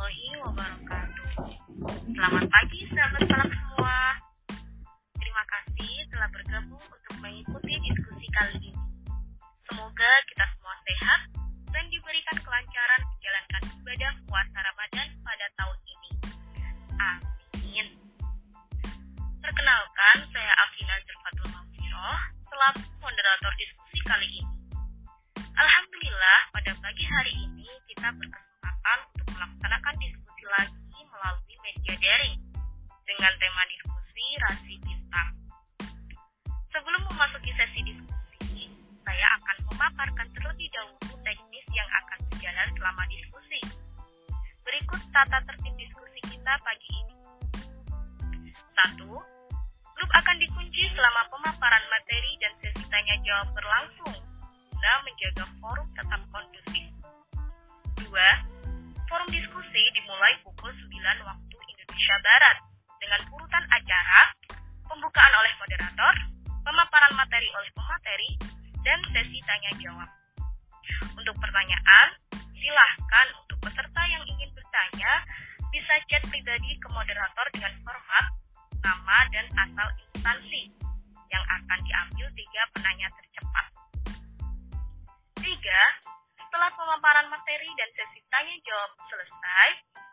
warahmatullahi wabarakatuh. Selamat pagi sahabat salam semua. Terima kasih telah bergabung untuk mengikuti diskusi kali ini. Semoga kita semua sehat dan diberikan kelancaran menjalankan ibadah puasa Ramadan pada tahun ini. Amin. Perkenalkan, saya Afina Zerfatul Mafiro, selaku moderator diskusi kali ini. Alhamdulillah, pada pagi hari ini kita berkesempatan melaksanakan diskusi lagi melalui media daring dengan tema diskusi rasi bintang. Sebelum memasuki sesi diskusi, saya akan memaparkan terlebih dahulu teknis yang akan berjalan selama diskusi. Berikut tata tertib diskusi kita pagi ini. 1. Grup akan dikunci selama pemaparan materi dan sesi tanya jawab berlangsung guna menjaga forum tetap kondusif. 2. Forum diskusi dimulai pukul 9 waktu Indonesia Barat dengan urutan acara, pembukaan oleh moderator, pemaparan materi oleh pemateri, dan sesi tanya jawab. Untuk pertanyaan, silahkan untuk peserta yang ingin bertanya bisa chat pribadi ke moderator dengan format nama dan asal instansi yang akan diambil tiga penanya tercepat. Tiga, setelah pemaparan materi dan sesi tanya jawab selesai,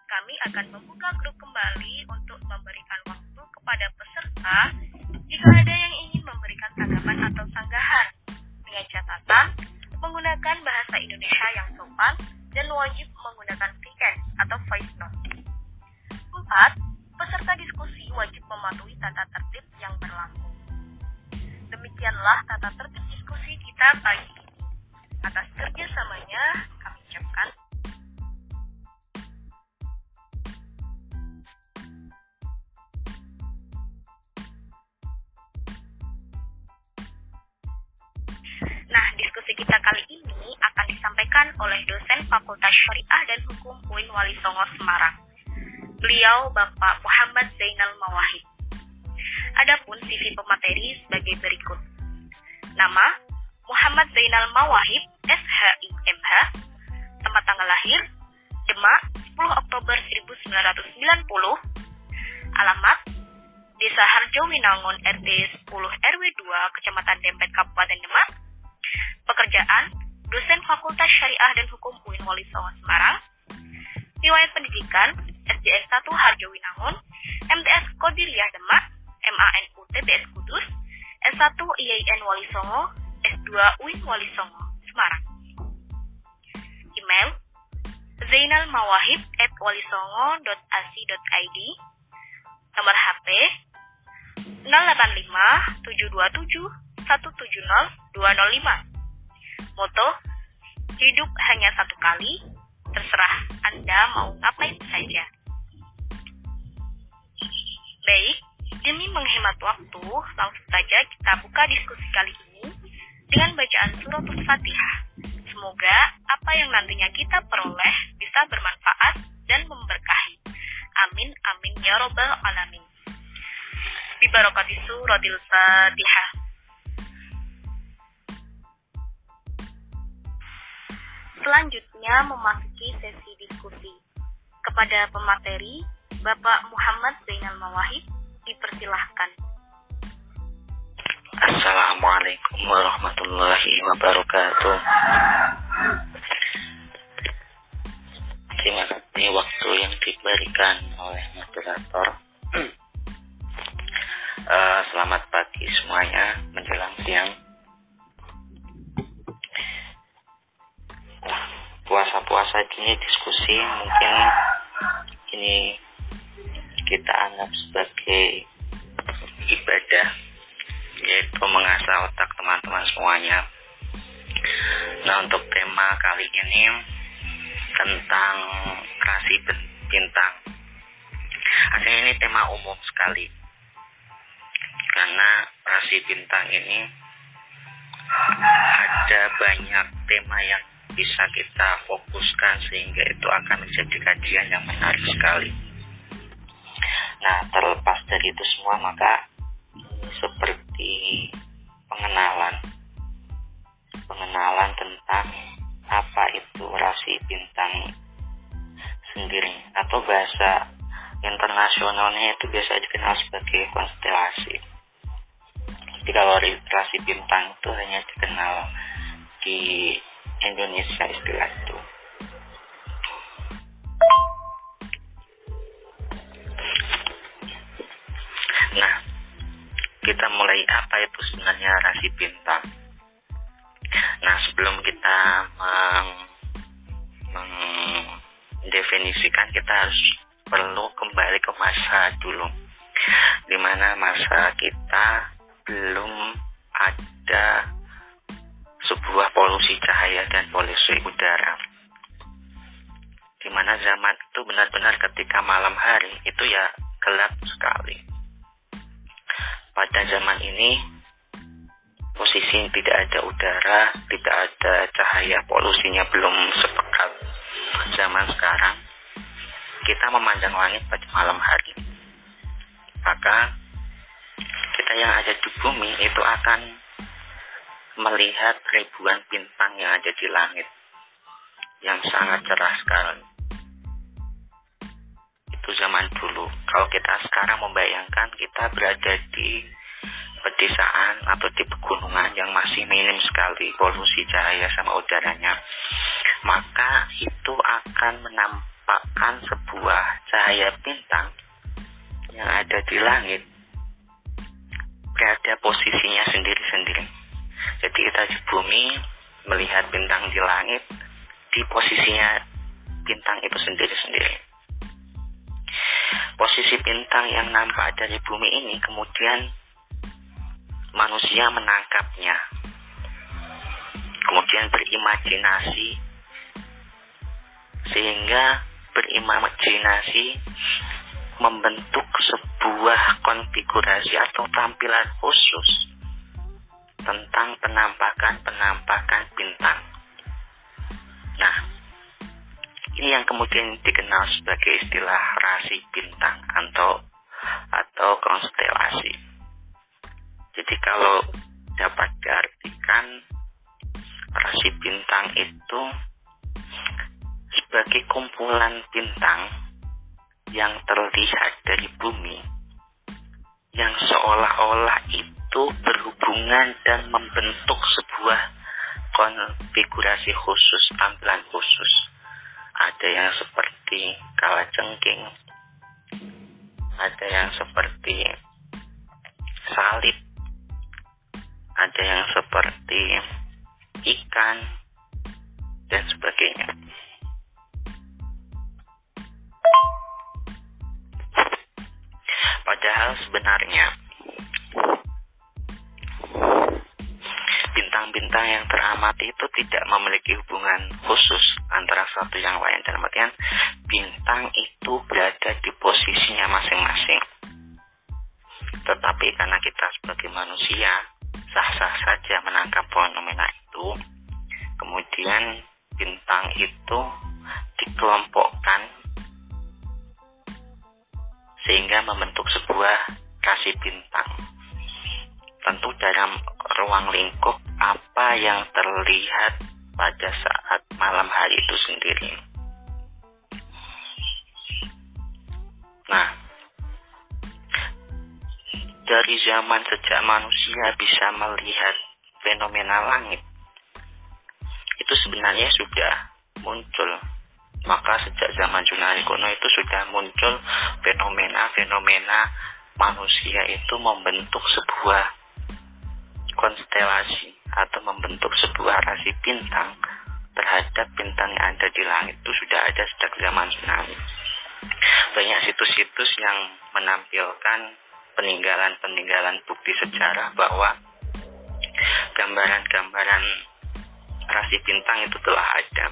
kami akan membuka grup kembali untuk memberikan waktu kepada peserta jika ada yang ingin memberikan tanggapan atau sanggahan dengan catatan menggunakan bahasa Indonesia yang sopan dan wajib menggunakan weekend atau voice note. Empat, peserta diskusi wajib mematuhi tata tertib yang berlaku. Demikianlah tata tertib diskusi kita pagi. Atas kerjasamanya, kami ucapkan Nah, diskusi kita kali ini akan disampaikan oleh dosen Fakultas Syariah dan Hukum UIN Wali Songo Semarang. Beliau Bapak Muhammad Zainal Mawahid. Adapun CV pemateri sebagai berikut. Nama Muhammad Zainal Mawahib, SHIMH, tempat tanggal lahir, Demak, 10 Oktober 1990, alamat, Desa Harjo Winangun RT 10 RW 2, Kecamatan Dempet, Kabupaten Demak, pekerjaan, dosen Fakultas Syariah dan Hukum UIN Wali Songo Semarang, riwayat pendidikan, SJS 1 Harjo Winangun, MTS Kodiriyah Demak, MANU TBS Kudus, S1 IAIN Wali Songo, S2 UIN Wali Songo, Semarang. Email zainalmawahib at walisongo.ac.id Nomor HP 085 727 170 205 Moto Hidup hanya satu kali Terserah Anda mau ngapain saja. Baik, demi menghemat waktu, langsung saja kita buka diskusi kali ini dengan bacaan suratul Fatihah. Semoga apa yang nantinya kita peroleh bisa bermanfaat dan memberkahi. Amin amin ya robbal alamin. Bibarokati suratil Fatihah. Selanjutnya memasuki sesi diskusi. Kepada pemateri, Bapak Muhammad Zainal Mawahid, dipersilahkan. Assalamualaikum warahmatullahi wabarakatuh. Terima kasih waktu yang diberikan oleh moderator. Uh, selamat pagi semuanya menjelang siang. Puasa-puasa gini diskusi mungkin ini kita anggap sebagai yaitu mengasah otak teman-teman semuanya. Nah untuk tema kali ini tentang rasi bintang. Aslinya ini tema umum sekali karena rasi bintang ini ada banyak tema yang bisa kita fokuskan sehingga itu akan menjadi kajian yang menarik sekali. Nah, terlepas dari itu semua, maka seperti pengenalan, pengenalan tentang apa itu rasi bintang sendiri atau bahasa internasionalnya itu biasa dikenal sebagai konstelasi. Jadi kalau rasi bintang itu hanya dikenal di Indonesia istilah itu. Kita mulai apa itu sebenarnya rasi bintang. Nah, sebelum kita meng, mendefinisikan, kita harus perlu kembali ke masa dulu, di mana masa kita belum ada sebuah polusi cahaya dan polusi udara. Di mana zaman itu benar-benar ketika malam hari itu ya gelap sekali pada zaman ini posisi tidak ada udara, tidak ada cahaya, polusinya belum sepekat zaman sekarang. Kita memandang langit pada malam hari. Maka kita yang ada di bumi itu akan melihat ribuan bintang yang ada di langit yang sangat cerah sekali. Itu zaman dulu. Kalau kita sekarang membayangkan kita berada di pedesaan atau di pegunungan yang masih minim sekali polusi cahaya sama udaranya, maka itu akan menampakkan sebuah cahaya bintang yang ada di langit berada posisinya sendiri-sendiri. Jadi kita di bumi melihat bintang di langit di posisinya bintang itu sendiri-sendiri. Posisi bintang yang nampak dari bumi ini kemudian manusia menangkapnya, kemudian berimajinasi, sehingga berimajinasi membentuk sebuah konfigurasi atau tampilan khusus tentang penampakan-penampakan bintang. Nah, ini yang kemudian dikenal sebagai istilah rasi bintang atau atau konstelasi. Jadi kalau dapat diartikan rasi bintang itu sebagai kumpulan bintang yang terlihat dari bumi yang seolah-olah itu berhubungan dan membentuk sebuah konfigurasi khusus, tampilan khusus. Ada yang seperti kalajengking, ada yang seperti salib, ada yang seperti ikan dan sebagainya. Padahal sebenarnya bintang-bintang yang teramati itu tidak memiliki hubungan khusus satu yang lain dalam artian bintang itu berada di posisinya masing-masing. Tetapi karena kita sebagai manusia sah-sah saja menangkap fenomena itu. Kemudian bintang itu dikelompokkan sehingga membentuk sebuah kasih bintang. Tentu dalam ruang lingkup apa yang terlihat pada saat malam hari itu sendiri. Nah, dari zaman sejak manusia bisa melihat fenomena langit itu sebenarnya sudah muncul maka sejak zaman Yunani kuno itu sudah muncul fenomena-fenomena manusia itu membentuk sebuah konstelasi atau membentuk sebuah rasi bintang terhadap bintang yang ada di langit itu sudah ada sejak zaman Yunani banyak situs-situs yang menampilkan peninggalan-peninggalan bukti sejarah bahwa gambaran-gambaran rasi bintang itu telah ada.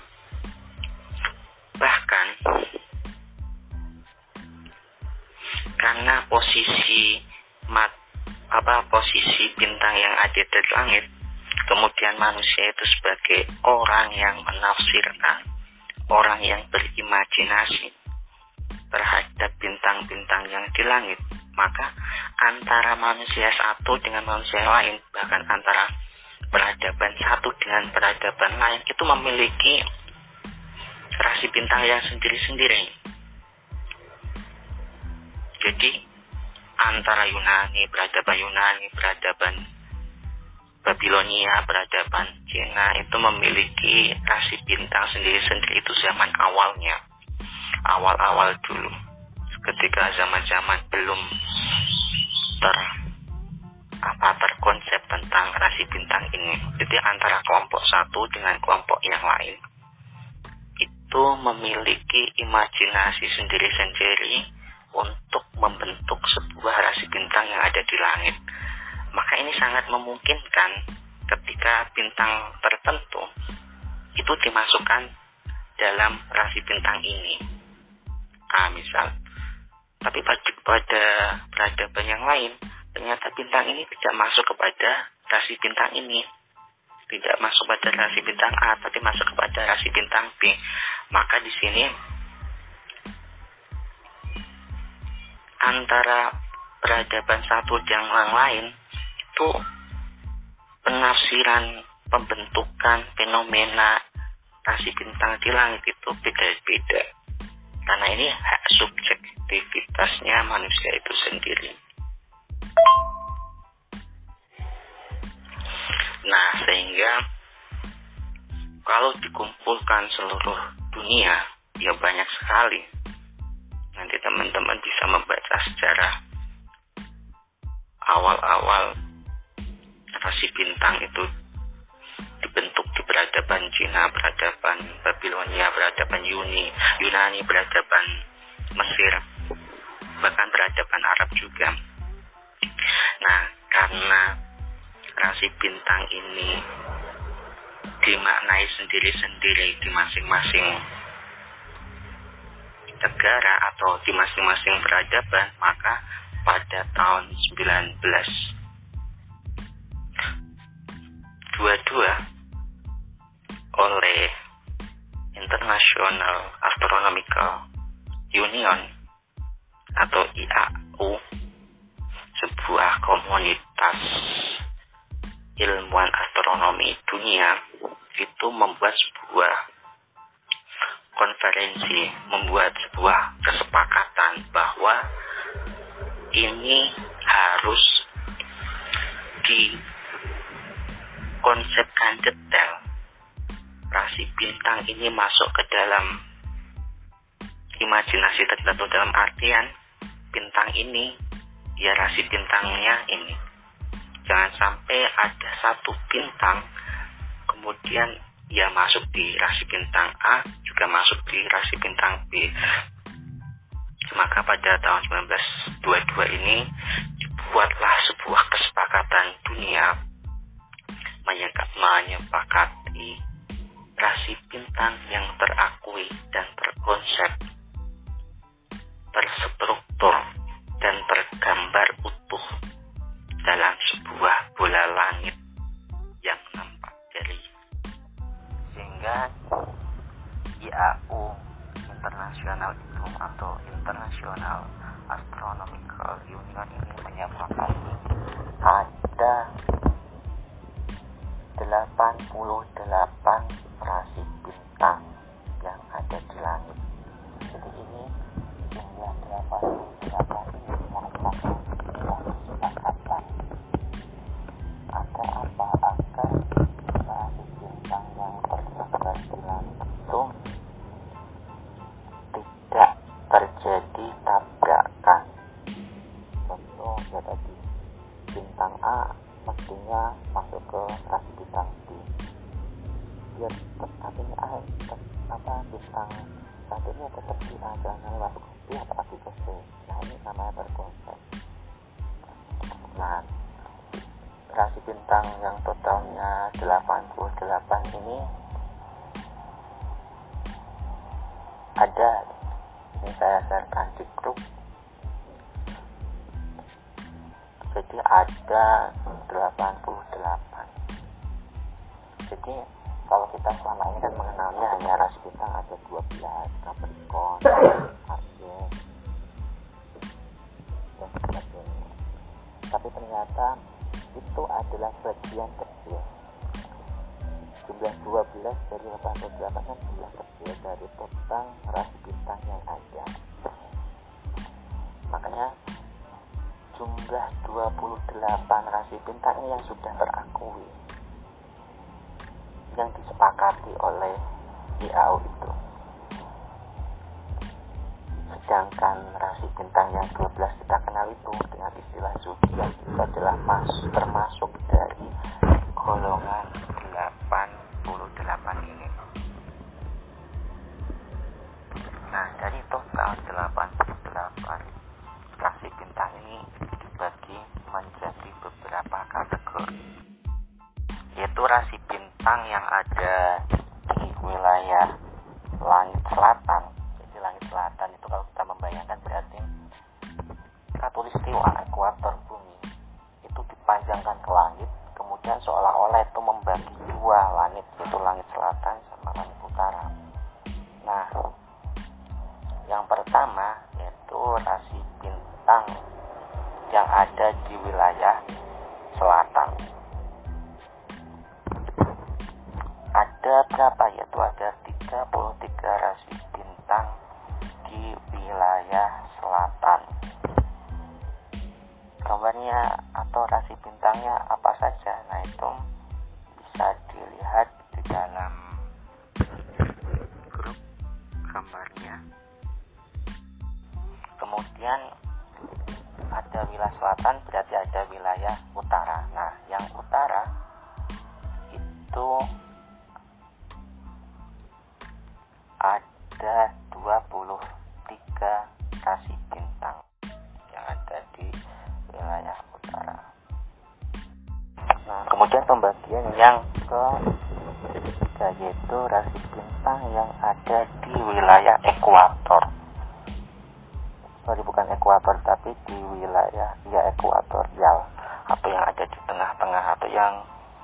Bahkan karena posisi mat apa posisi bintang yang ada di langit, kemudian manusia itu sebagai orang yang menafsirkan, orang yang berimajinasi terhadap bintang-bintang yang di langit, maka antara manusia satu dengan manusia lain, bahkan antara peradaban satu dengan peradaban lain itu memiliki rasi bintang yang sendiri-sendiri. Jadi antara Yunani, peradaban Yunani, peradaban Babilonia, peradaban Cina itu memiliki rasi bintang sendiri-sendiri itu zaman awalnya. Awal-awal dulu. Ketika zaman-zaman belum ter apa terkonsep tentang rasi bintang ini. Jadi antara kelompok satu dengan kelompok yang lain itu memiliki imajinasi sendiri-sendiri untuk membentuk sebuah rasi bintang yang ada di langit. Maka ini sangat memungkinkan ketika bintang tertentu itu dimasukkan dalam rasi bintang ini. Ah, misal. Tapi pada, peradaban yang lain, ternyata bintang ini tidak masuk kepada rasi bintang ini tidak masuk pada rasi bintang A tapi masuk kepada rasi bintang B maka di sini antara peradaban satu yang lain itu penafsiran pembentukan fenomena rasi bintang di langit itu beda-beda karena ini hak subjektivitasnya manusia itu sendiri Nah, sehingga kalau dikumpulkan seluruh dunia, ya banyak sekali. Nanti teman-teman bisa membaca secara awal-awal rasi bintang itu dibentuk di peradaban Cina, peradaban Babilonia, peradaban Yuni, Yunani, peradaban Mesir, bahkan peradaban Arab juga. Nah, karena rasi bintang ini dimaknai sendiri-sendiri di masing-masing negara atau di masing-masing peradaban, maka pada tahun 1922 oleh International Astronomical Union atau IAU sebuah komunitas ilmuwan astronomi dunia itu membuat sebuah konferensi, membuat sebuah kesepakatan bahwa ini harus dikonsepkan detail. Rasi bintang ini masuk ke dalam imajinasi tertentu dalam artian bintang ini ya rasi bintangnya ini jangan sampai ada satu bintang kemudian ya masuk di rasi bintang A juga masuk di rasi bintang B maka pada tahun 1922 ini dibuatlah sebuah kesepakatan dunia menyepakati rasi bintang yang terakui dan terkonsep terstruktur dan tergambar utuh dalam sebuah bola langit yang nampak dari sehingga IAU International itu atau International Astronomical Union ini menyatakan ada 88 rasi bintang yang ada di langit. Jadi ini jumlah 88 ini merupakan kesepakatan ada apa akan rasi bintang yang tersebar di langit. Itu tidak terjadi podcast bintang yang ada di wilayah selatan. Ada berapa yaitu ada 33 atau yang mendak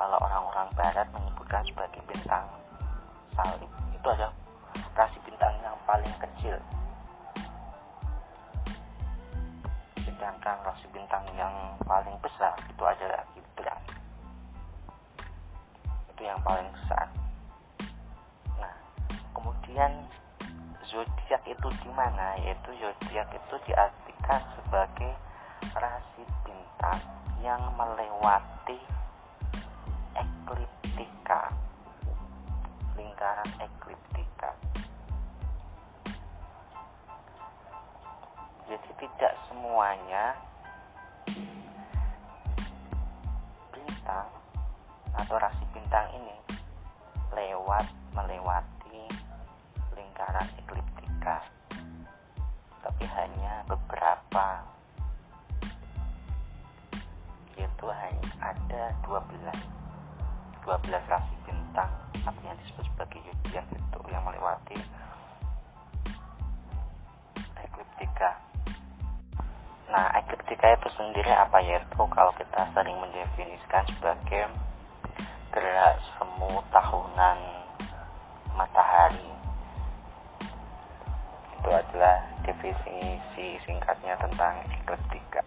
kalau orang-orang barat menyebutkan sebagai bintang salib itu ada rasi bintang yang paling kecil. Sedangkan rasi bintang yang paling besar itu adalah Gibran. Itu yang paling besar. Nah kemudian zodiak itu di mana? Yaitu zodiak itu diartikan sebagai rasi bintang yang melewati ekliptika lingkaran ekliptika jadi tidak semuanya bintang atau rasi bintang ini lewat melewati lingkaran ekliptika tapi hanya beberapa. Yaitu hanya ada 12 12 rasi bintang atau yang disebut sebagai zodiak itu yang melewati. Ekliptika. Nah ekliptika itu sendiri apa yaitu kalau kita sering mendefinisikan sebagai gerak semu tahunan matahari. Itu adalah definisi singkatnya tentang ekliptika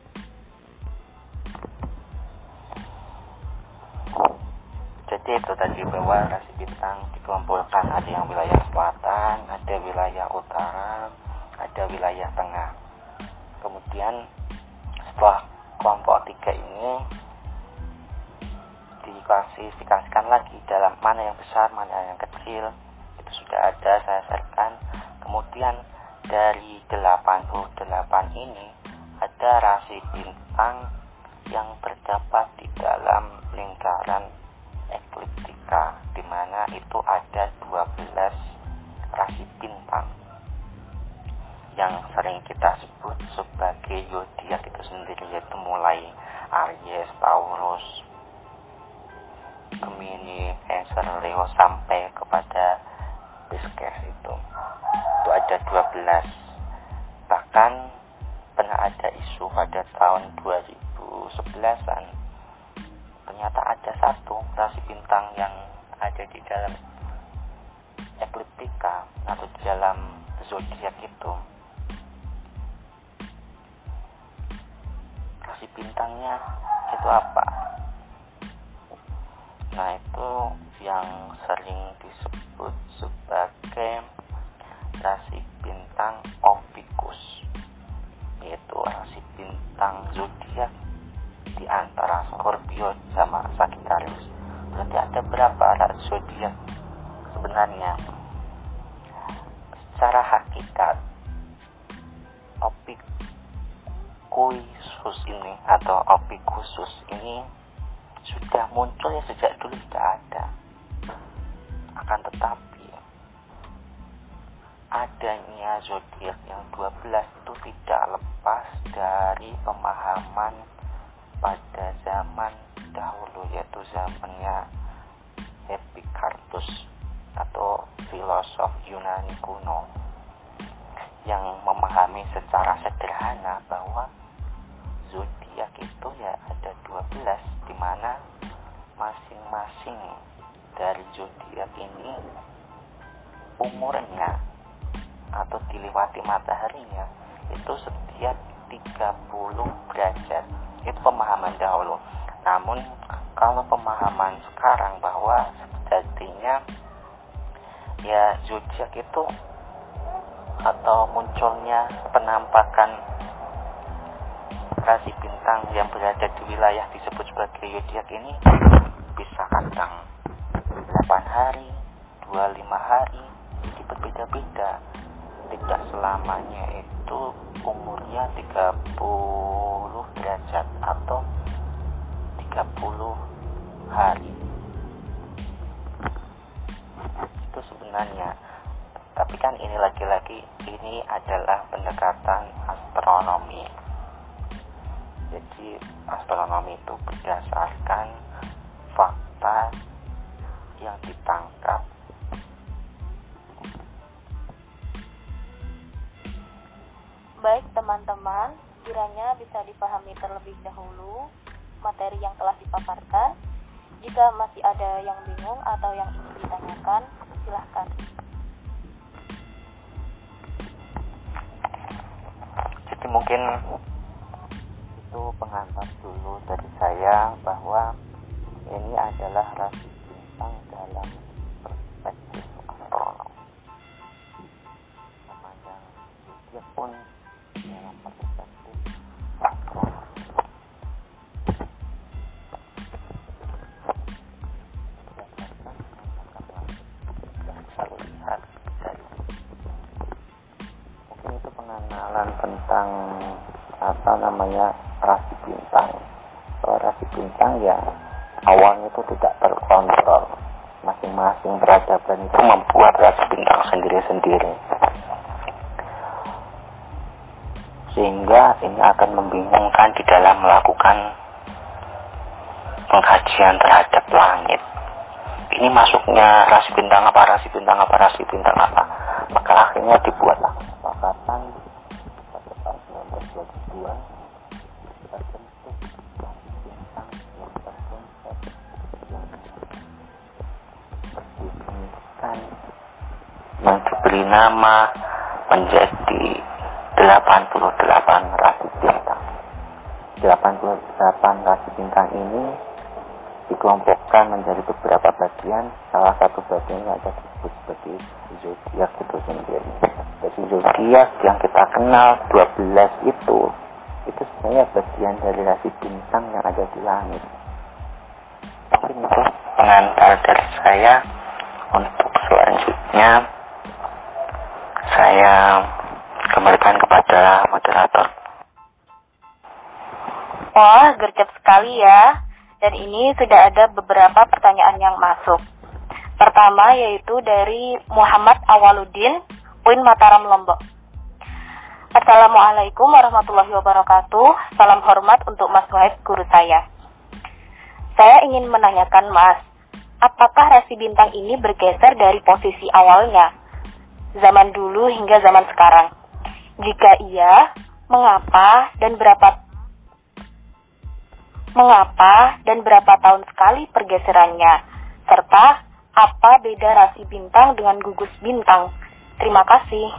jadi itu tadi bahwa rasi bintang dikelompokkan. Ada yang wilayah selatan ada wilayah utara ada wilayah tengah. Kemudian setelah kelompok tiga ini diklasifikasikan lagi dalam mana yang besar mana yang kecil. Itu sudah ada saya share kemudian dari 88 ini ada rasi bintang yang terdapat di dalam lingkaran ekliptika di mana itu ada 12 rasi bintang yang sering kita sebut sebagai zodiak itu sendiri yaitu mulai Aries, Taurus, Gemini, Cancer, Leo sampai kepada Pisces itu. Itu ada 12 bahkan pernah ada isu pada tahun 2011an ternyata ada satu rasi bintang yang ada di dalam ekliptika atau di dalam zodiak itu. Rasi bintangnya itu apa? Nah itu yang sering disebut sebagai rasi bintang Ophiuchus yaitu rasi bintang zodiak di antara Scorpio sama Sagittarius. Berarti ada berapa rasi zodiak sebenarnya? Secara hakikat Ophiuchus ini atau Ophiuchus ini sudah muncul ya sejak dulu sudah ada. Akan tetapi adanya zodiak yang 12 itu tidak lepas dari pemahaman pada zaman dahulu yaitu zamannya Epicurus atau filosof Yunani kuno yang memahami secara sederhana bahwa zodiak itu ya ada 12 di mana masing-masing dari zodiak ini umurnya atau dilewati mataharinya itu setiap 30 derajat itu pemahaman dahulu. Namun kalau pemahaman sekarang bahwa sejatinya ya zodiak itu atau munculnya penampakan rasi bintang yang berada di wilayah disebut sebagai zodiak ini bisa kadang 8 hari 25 hari jadi berbeda-beda tidak selamanya itu umurnya 30 derajat atau 30 hari. Itu sebenarnya. Tapi kan ini lagi-lagi ini adalah pendekatan astronomi. Jadi astronomi itu berdasarkan fakta yang ditangkap Baik teman-teman, kiranya bisa dipahami terlebih dahulu materi yang telah dipaparkan. Jika masih ada yang bingung atau yang ingin ditanyakan, silahkan. Jadi mungkin itu pengantar dulu dari saya bahwa ini adalah rasi bintang dalam perspektif astronomi. Memandang zodiak pun pengenalan tentang apa namanya rasi bintang. Kalau rasi bintang ya awalnya itu tidak terkontrol. Masing-masing peradaban itu membuat rasi bintang sendiri-sendiri sehingga ini akan membingungkan di dalam melakukan pengkajian terhadap langit ini masuknya rasi bintang apa rasi bintang apa rasi bintang apa maka akhirnya dibuatlah kesepakatan pada tahun 1922 terbentuk rasi bintang yang terkonsep yang berdefinisikan yang diberi nama menjadi 88 rasi bintang. 88 rasi bintang ini dikelompokkan menjadi beberapa bagian. Salah satu bagiannya ada disebut sebagai zodiak itu sendiri. Jadi zodiak yang kita kenal 12 itu itu sebenarnya bagian dari rasi bintang yang ada di langit. Mungkin itu pengantar dari saya untuk selanjutnya. Saya kembalikan kepada moderator Wah, gercep sekali ya. Dan ini sudah ada beberapa pertanyaan yang masuk. Pertama yaitu dari Muhammad Awaludin, Uin Mataram Lombok. Assalamualaikum warahmatullahi wabarakatuh. Salam hormat untuk Mas Wahid guru saya. Saya ingin menanyakan Mas, apakah rasi bintang ini bergeser dari posisi awalnya, zaman dulu hingga zaman sekarang? Jika iya, mengapa dan berapa mengapa dan berapa tahun sekali pergeserannya, serta apa beda rasi bintang dengan gugus bintang. Terima kasih.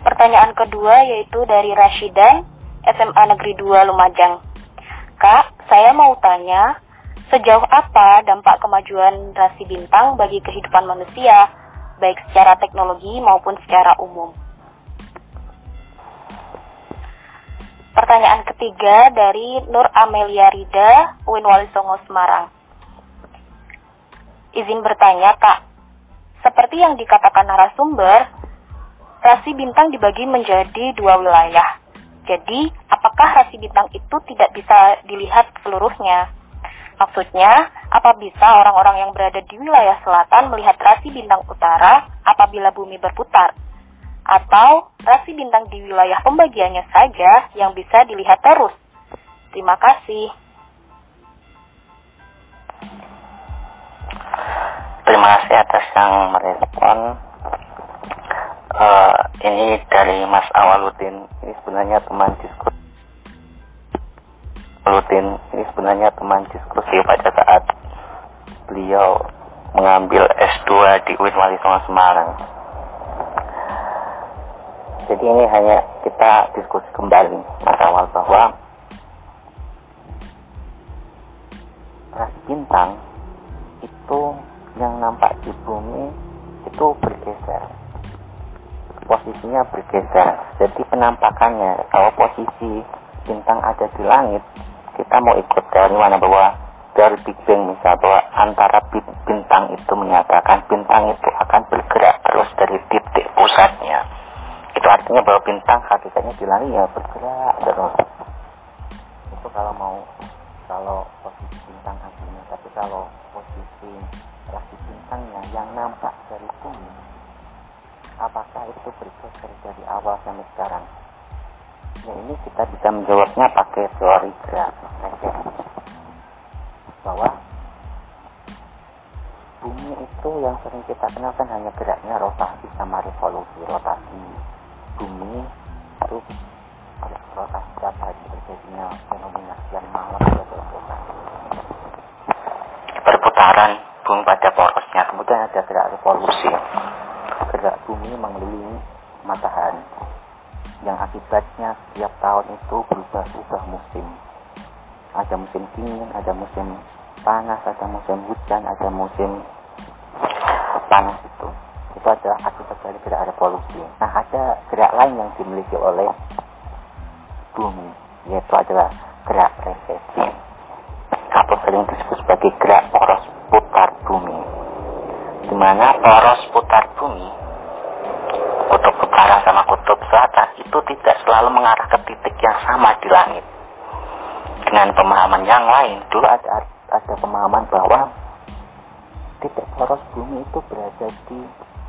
Pertanyaan kedua yaitu dari Rashidan, SMA Negeri 2 Lumajang. Kak, saya mau tanya, sejauh apa dampak kemajuan rasi bintang bagi kehidupan manusia, baik secara teknologi maupun secara umum? Pertanyaan ketiga dari Nur Amelia Rida, Uin Wali Songo, Semarang. Izin bertanya, Kak. Seperti yang dikatakan narasumber, rasi bintang dibagi menjadi dua wilayah. Jadi, apakah rasi bintang itu tidak bisa dilihat seluruhnya? Maksudnya, apa bisa orang-orang yang berada di wilayah selatan melihat rasi bintang utara apabila bumi berputar? atau rasi bintang di wilayah pembagiannya saja yang bisa dilihat terus. Terima kasih. Terima kasih atas yang merespon. Uh, ini dari Mas Awaludin. Ini sebenarnya teman diskusi. Awaludin ini sebenarnya teman diskusi pada saat beliau mengambil S2 di UIN Wali Songo Semarang. Jadi ini hanya kita diskusi kembali mas awal bahwa ras bintang itu yang nampak di bumi itu bergeser. Posisinya bergeser. Jadi penampakannya kalau posisi bintang ada di langit kita mau ikut dari mana bahwa dari Big Bang misal bahwa antara bintang itu menyatakan bintang itu akan bergerak terus dari titik pusatnya. Itu artinya bahwa bintang hakikatnya di langit ya bergerak terus. Itu kalau mau kalau posisi bintang hasilnya tapi kalau posisi rasi bintangnya yang nampak dari bumi apakah itu bergeser dari awal sampai sekarang ya ini kita bisa menjawabnya pakai teori gerak bahwa bumi itu yang sering kita kenal kan hanya geraknya rotasi sama revolusi. Rotasi bumi itu rotasi apa terjadinya fenomena yang malam berputaran bumi pada porosnya. Kemudian ada gerak revolusi. Gerak bumi mengelilingi matahari yang akibatnya setiap tahun itu berubah-ubah musim ada musim dingin ada musim panas ada musim hujan ada musim panas itu itu adalah akibat dari gerak revolusi. Nah, ada gerak lain yang dimiliki oleh bumi, yaitu adalah gerak resesi atau sering disebut sebagai gerak poros putar bumi. Di mana poros putar bumi, utara sama kutub selatan itu tidak selalu mengarah ke titik yang sama di langit. Dengan pemahaman yang lain, dulu ada ada pemahaman bahwa titik poros bumi itu berada di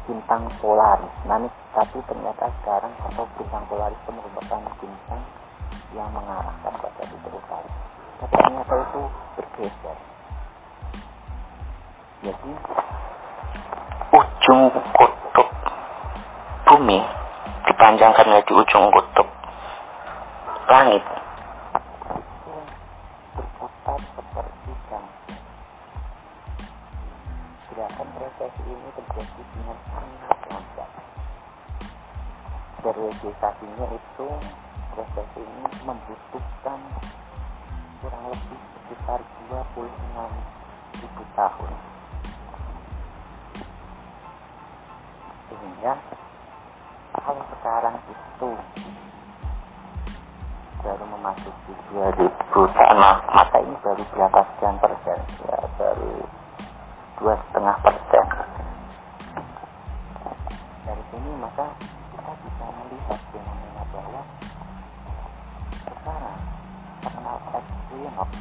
bintang Polaris namun tapi ternyata sekarang atau bintang Polaris itu merupakan bintang yang mengarahkan pada titik utara. Tapi ternyata itu bergeser. Jadi ujung kutub bumi dipanjangkan menjadi ujung kutub. Langit. Berputar seperti gerakan resesi ini terjadi dengan sangat lambat. Periodisasinya itu resesi ini membutuhkan kurang lebih sekitar 26 ribu tahun. Sehingga kalau sekarang itu. Baru memasuki 2000 tahun maka ini baru berapa sekian persen ya baru dua setengah persen dari sini maka kita bisa melihat fenomena bahwa sekarang terkenal equinox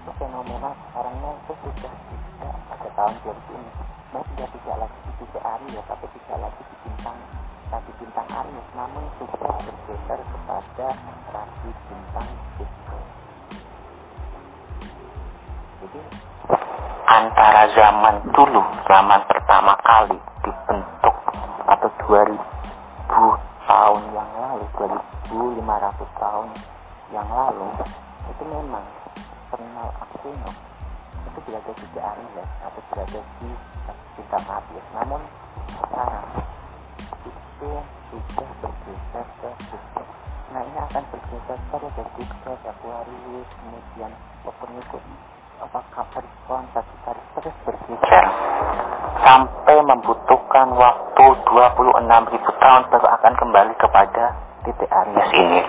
itu fenomena sekarangnya itu sudah tidak pada tahun 2000 ini. Nah, sudah tidak lagi di Aries tapi tidak lagi di bintang rasi bintang Aries namun sudah bergeser kepada rasi bintang Pisces jadi antara zaman dulu zaman pertama kali dibentuk atau 2000 tahun yang lalu 2500 tahun yang lalu itu memang terminal Aquino itu berada di Aries atau berada di bintang Aries namun sekarang itu sudah bergeser ke Pisces nah ini akan bergeser ke Pisces Aquarius kemudian Copernicus apa Capricorn Sagittarius terus bergeser. Sampai membutuhkan waktu 26.000 tahun baru akan kembali kepada titik Aries ini.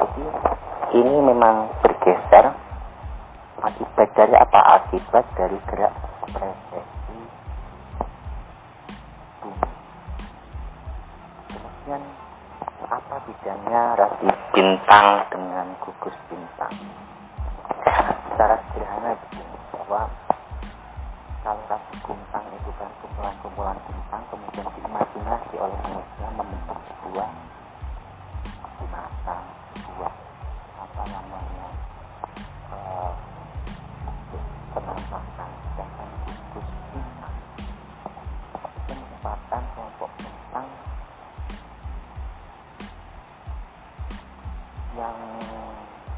Jadi ini memang bergeser. Akibat dari apa? Akibat dari gerak presesi kemudian apa bedanya rasi bintang dengan gugus bintang? Secara sederhana begini bahwa kalau rasi bintang itu kan kumpulan-kumpulan bintang kemudian diimajinasi oleh manusia membentuk sebuah binatang sebuah apa namanya uh, penampakan sedangkan gugus bintang merupakan kelompok yang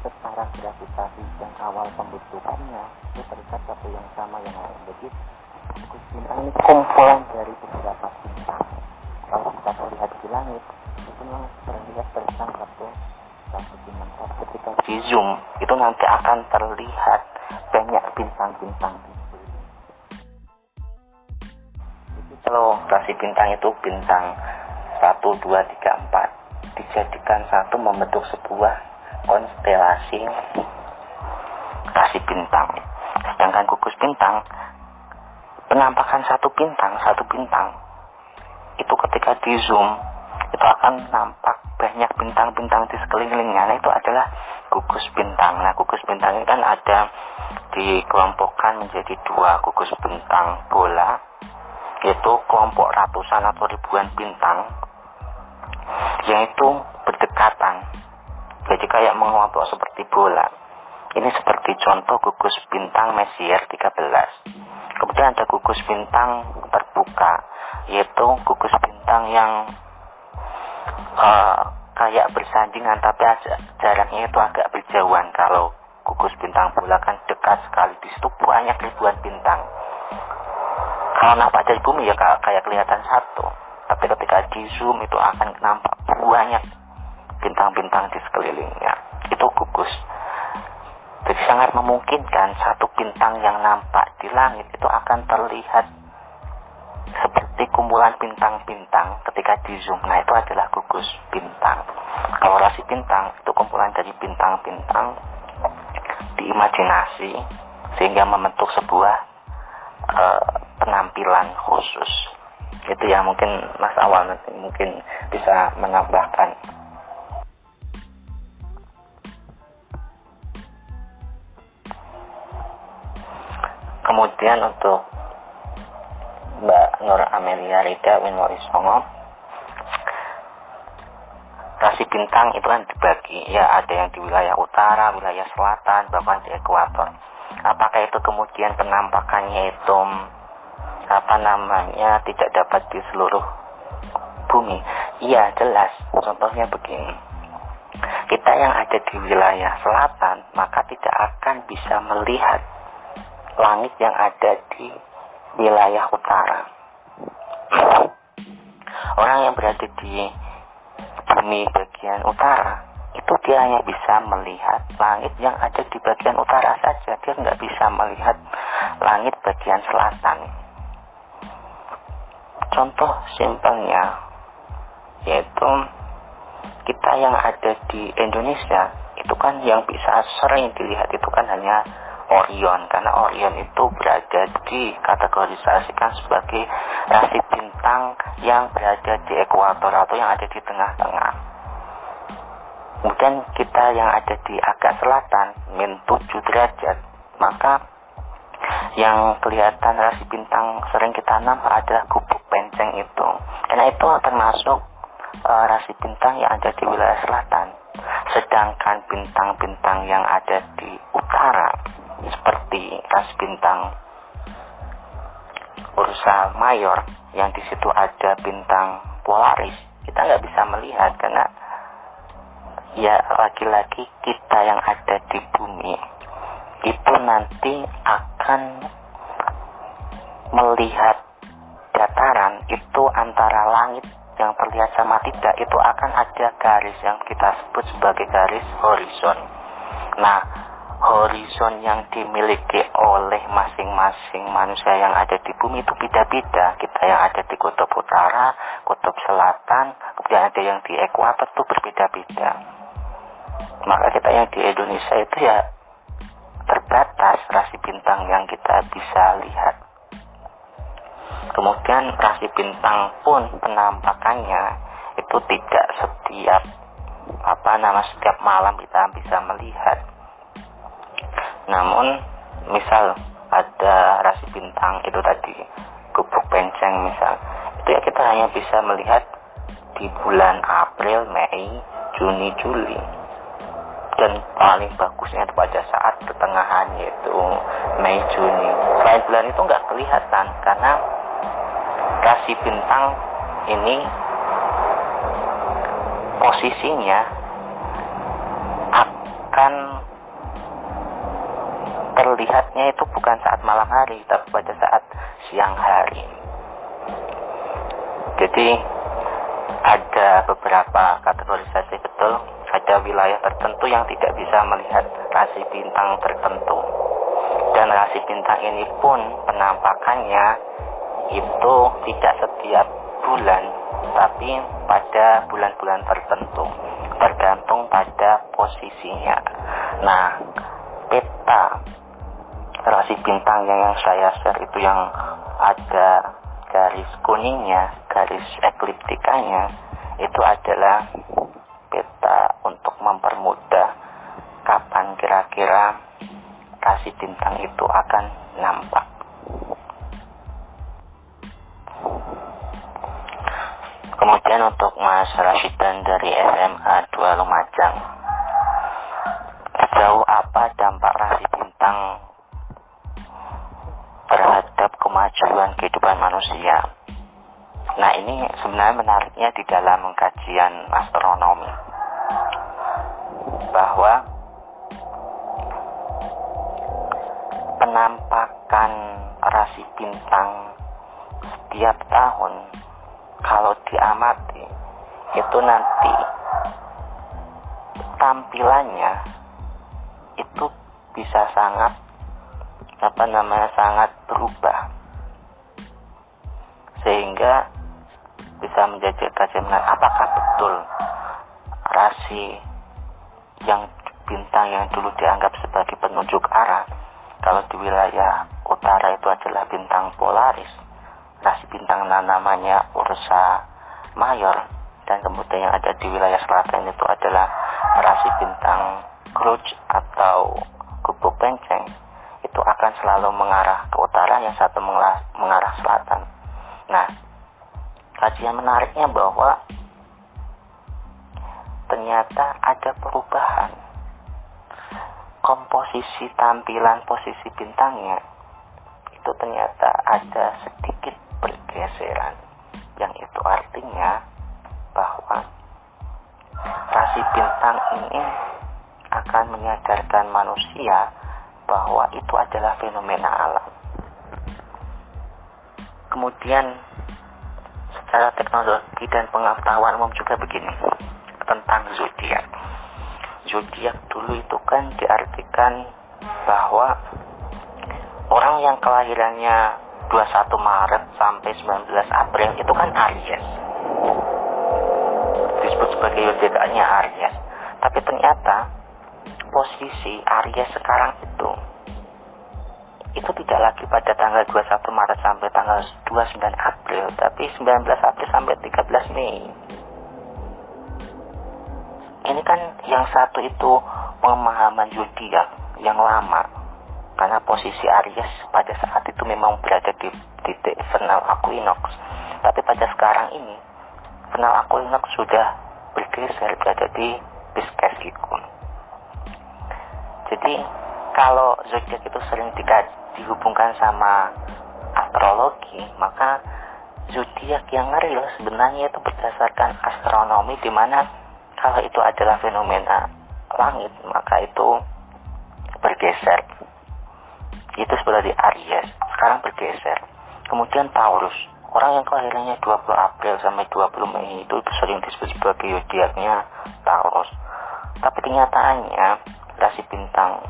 secara gravitasi yang awal pembentukannya itu terikat satu yang sama yang lain. Jadi gugus bintang ini kumpulan dari beberapa bintang. Kalau kita melihat di langit itu memang terlihat terbang satu satu bintang. Tapi ketika di zoom itu nanti akan terlihat banyak bintang-bintang. Kalau rasi bintang itu bintang 1, 2, 3, 4 dijadikan satu membentuk sebuah konstelasi rasi bintang. Sedangkan gugus bintang penampakan satu bintang satu bintang itu ketika di zoom itu akan nampak banyak bintang-bintang di sekelilingnya. Nah itu adalah gugus bintang. Nah gugus bintang ini kan ada dikelompokkan menjadi dua gugus bintang bola yaitu kelompok ratusan atau ribuan bintang yang itu berdekatan. Jadi kayak mengelompok seperti bola. Ini seperti contoh gugus bintang Messier 13 kemudian ada gugus bintang terbuka yaitu gugus bintang yang uh, kayak bersandingan tapi jaraknya itu agak berjauhan. Kalau gugus bintang bola kan dekat sekali di situ banyak ribuan bintang. Kalau nampak dari bumi ya kayak kelihatan satu tapi ketika di zoom itu akan nampak banyak bintang-bintang di sekelilingnya. Itu gugus. Jadi sangat memungkinkan satu bintang yang nampak di langit itu akan terlihat seperti kumpulan bintang-bintang ketika di zoom. Nah itu adalah gugus bintang. Kalau rasi bintang itu kumpulan dari bintang-bintang diimajinasi sehingga membentuk sebuah uh, penampilan khusus itu yang mungkin mas awal nanti mungkin bisa menambahkan kemudian untuk Mbak Nur Amelia Rida Winwari Songo rasi bintang itu kan dibagi ya ada yang di wilayah utara, wilayah selatan, bahkan di ekuator. Apakah itu kemudian penampakannya itu apa namanya tidak dapat di seluruh bumi? Iya jelas. Contohnya begini. Kita yang ada di wilayah selatan maka tidak akan bisa melihat langit yang ada di wilayah utara. Orang yang berada di bumi bagian utara itu dia hanya bisa melihat langit yang ada di bagian utara saja dia nggak bisa melihat langit bagian selatan contoh simpelnya yaitu kita yang ada di Indonesia itu kan yang bisa sering dilihat itu kan hanya Orion karena Orion itu berada di kategorisasikan sebagai rasi bintang yang berada di ekuator atau yang ada di tengah-tengah. kemudian kita yang ada di agak selatan min 7 derajat maka yang kelihatan rasi bintang sering kita nampak adalah gubuk penceng itu. Karena itu termasuk uh, rasi bintang yang ada di wilayah selatan. Sedangkan bintang-bintang yang ada di utara seperti rasi bintang Ursa Mayor yang di situ ada bintang Polaris kita nggak bisa melihat karena ya lagi-lagi kita yang ada di bumi itu nanti akan melihat dataran itu antara langit yang terlihat sama tidak itu akan ada garis yang kita sebut sebagai garis horizon. Nah, horizon yang dimiliki oleh masing-masing manusia yang ada di bumi itu beda-beda. Kita yang ada di kutub utara, kutub selatan, kemudian ada yang di ekuator itu berbeda-beda. Maka kita yang di Indonesia itu ya terbatas rasi bintang yang kita bisa lihat. Kemudian rasi bintang pun penampakannya itu tidak setiap apa nama setiap malam kita bisa melihat. Namun misal ada rasi bintang itu tadi gubuk penceng misal itu ya kita hanya bisa melihat di bulan April, Mei, Juni, Juli dan paling bagusnya itu pada saat pertengahan yaitu Mei Juni. Selain bulan itu nggak kelihatan karena rasi bintang ini posisinya akan terlihatnya itu bukan saat malam hari tapi pada saat siang hari. Jadi ada beberapa kategorisasi betul ada wilayah tertentu yang tidak bisa melihat rasi bintang tertentu. Dan rasi bintang ini pun penampakannya itu tidak setiap bulan, tapi pada bulan-bulan tertentu, tergantung pada posisinya. Nah, peta rasi bintang yang saya share itu yang ada garis kuningnya, garis ekliptikanya, itu adalah peta untuk mempermudah kapan kira-kira kasih bintang itu akan nampak. Kemudian untuk Mas Rashidan dari SMA 2 Lumajang. Sejauh apa dampak rasi bintang terhadap kemajuan kehidupan manusia? Nah ini sebenarnya menariknya di dalam kajian astronomi bahwa penampakan rasi bintang setiap tahun kalau diamati itu nanti tampilannya itu bisa sangat apa namanya sangat berubah. Sehingga bisa menjadi kajian apakah betul rasi yang bintang yang dulu dianggap sebagai penunjuk arah kalau di wilayah utara itu adalah bintang Polaris rasi bintang namanya Ursa Mayor dan kemudian yang ada di wilayah selatan itu adalah rasi bintang Kruj atau Gubuk Penceng itu akan selalu mengarah ke utara yang satu mengarah, selatan. Nah kajian menariknya bahwa ternyata ada perubahan. Komposisi tampilan posisi bintangnya itu ternyata ada sedikit pergeseran. Yang itu artinya bahwa rasi bintang ini akan menyadarkan manusia bahwa itu adalah fenomena alam kemudian secara teknologi dan pengetahuan umum juga begini tentang zodiak. Zodiak dulu itu kan diartikan bahwa orang yang kelahirannya 21 Maret sampai 19 April itu kan Aries. Disebut sebagai zodiaknya Aries. Tapi ternyata posisi Aries sekarang itu itu tidak lagi pada tanggal 21 Maret sampai tanggal 29 April, tapi 19 April sampai 13 Mei. ini kan yang satu itu pemahaman zodiak yang lama karena posisi Aries pada saat itu memang berada di titik vernal equinox tapi pada sekarang ini vernal equinox sudah bergeser berada di Pisces Ikun jadi kalau zodiak itu sering tidak dihubungkan sama astrologi maka zodiak yang real sebenarnya itu berdasarkan astronomi di mana kalau itu adalah fenomena langit maka itu bergeser. Itu sebenarnya Aries sekarang bergeser. Kemudian Taurus orang yang kelahirannya 20 April sampai 20 Mei itu sering disebut sebagai zodiaknya Taurus tapi kenyataannya rasi bintang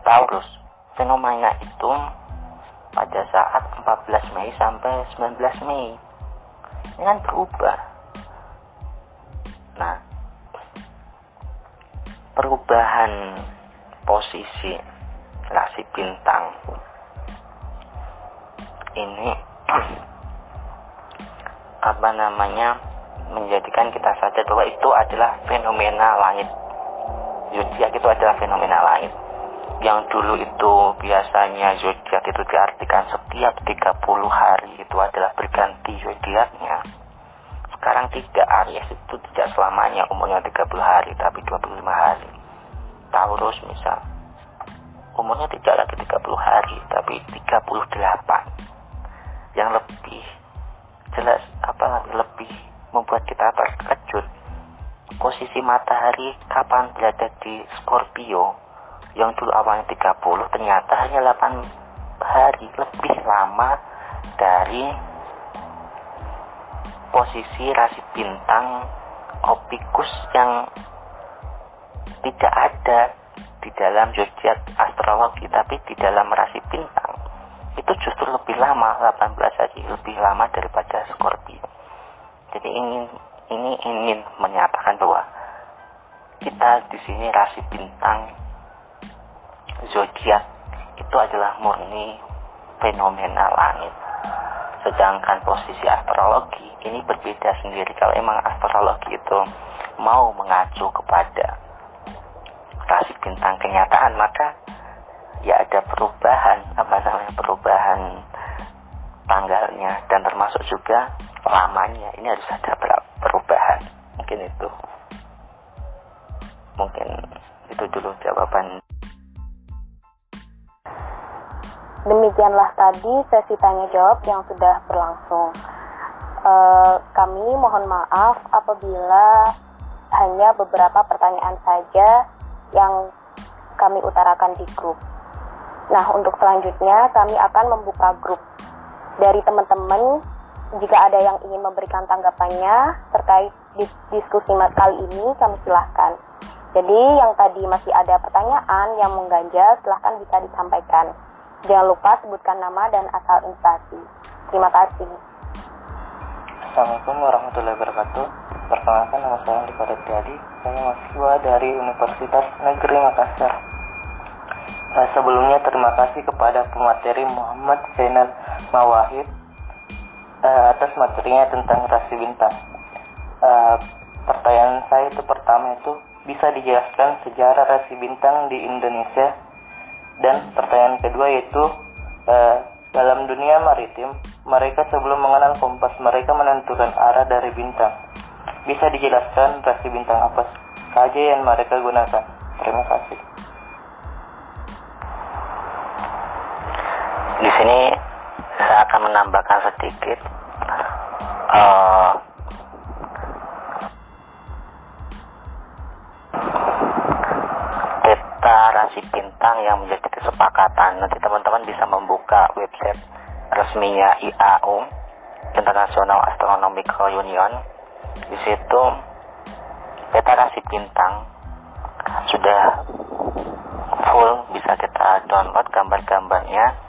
Taurus fenomena itu pada saat 14 Mei sampai 19 Mei. Ini kan berubah. Nah perubahan posisi rasi bintang ini apa namanya menjadikan kita sadar bahwa itu adalah fenomena langit. Zodiak itu adalah fenomena langit. Yang dulu itu biasanya zodiak itu diartikan setiap 30 hari itu adalah berganti zodiaknya. Sekarang tidak Aries itu tidak selamanya umurnya 30 hari tapi 25 hari. Taurus misal umurnya tidak lagi 30 hari tapi 38 yang lebih jelas apa lebih membuat kita terkejut. Posisi matahari kapan berada di Scorpio yang dulu awalnya 30 ternyata hanya 8 hari lebih lama dari posisi rasi bintang Opicus yang tidak ada di dalam zodiak astrologi tapi di dalam rasi bintang. Itu justru lebih lama 18 hari lebih lama daripada Scorpio jadi ingin ini ingin menyatakan bahwa kita di sini rasi bintang zodiak itu adalah murni fenomena langit. Sedangkan posisi astrologi ini berbeda sendiri. Kalau emang astrologi itu mau mengacu kepada rasi bintang kenyataan maka ya ada perubahan apa namanya perubahan tanggalnya dan termasuk juga lamanya. Ini harus ada perubahan. Mungkin itu. Mungkin itu dulu jawaban. Demikianlah tadi sesi tanya jawab yang sudah berlangsung. E, kami mohon maaf apabila hanya beberapa pertanyaan saja yang kami utarakan di grup. Nah, untuk selanjutnya kami akan membuka grup dari teman-teman jika ada yang ingin memberikan tanggapannya terkait diskusi kali ini kami silahkan. Jadi yang tadi masih ada pertanyaan yang mengganjal silahkan bisa disampaikan. Jangan lupa sebutkan nama dan asal instansi. Terima kasih. Assalamualaikum warahmatullahi wabarakatuh. Perkenalkan nama saya Andi Tiadi. Saya mahasiswa dari Universitas Negeri Makassar. Nah, sebelumnya terima kasih kepada pemateri Muhammad Zainal Mawahid uh, atas materinya tentang rasi bintang. Uh, pertanyaan saya itu pertama itu bisa dijelaskan sejarah rasi bintang di Indonesia dan pertanyaan kedua yaitu uh, dalam dunia maritim, mereka sebelum mengenal kompas, mereka menentukan arah dari bintang. Bisa dijelaskan rasi bintang apa saja yang mereka gunakan? Terima kasih. Di sini saya akan menambahkan sedikit uh, rasi bintang yang menjadi kesepakatan. Nanti teman-teman bisa membuka website resminya IAU International Astronomical Union. Di situ peta rasi bintang sudah full bisa kita download gambar-gambarnya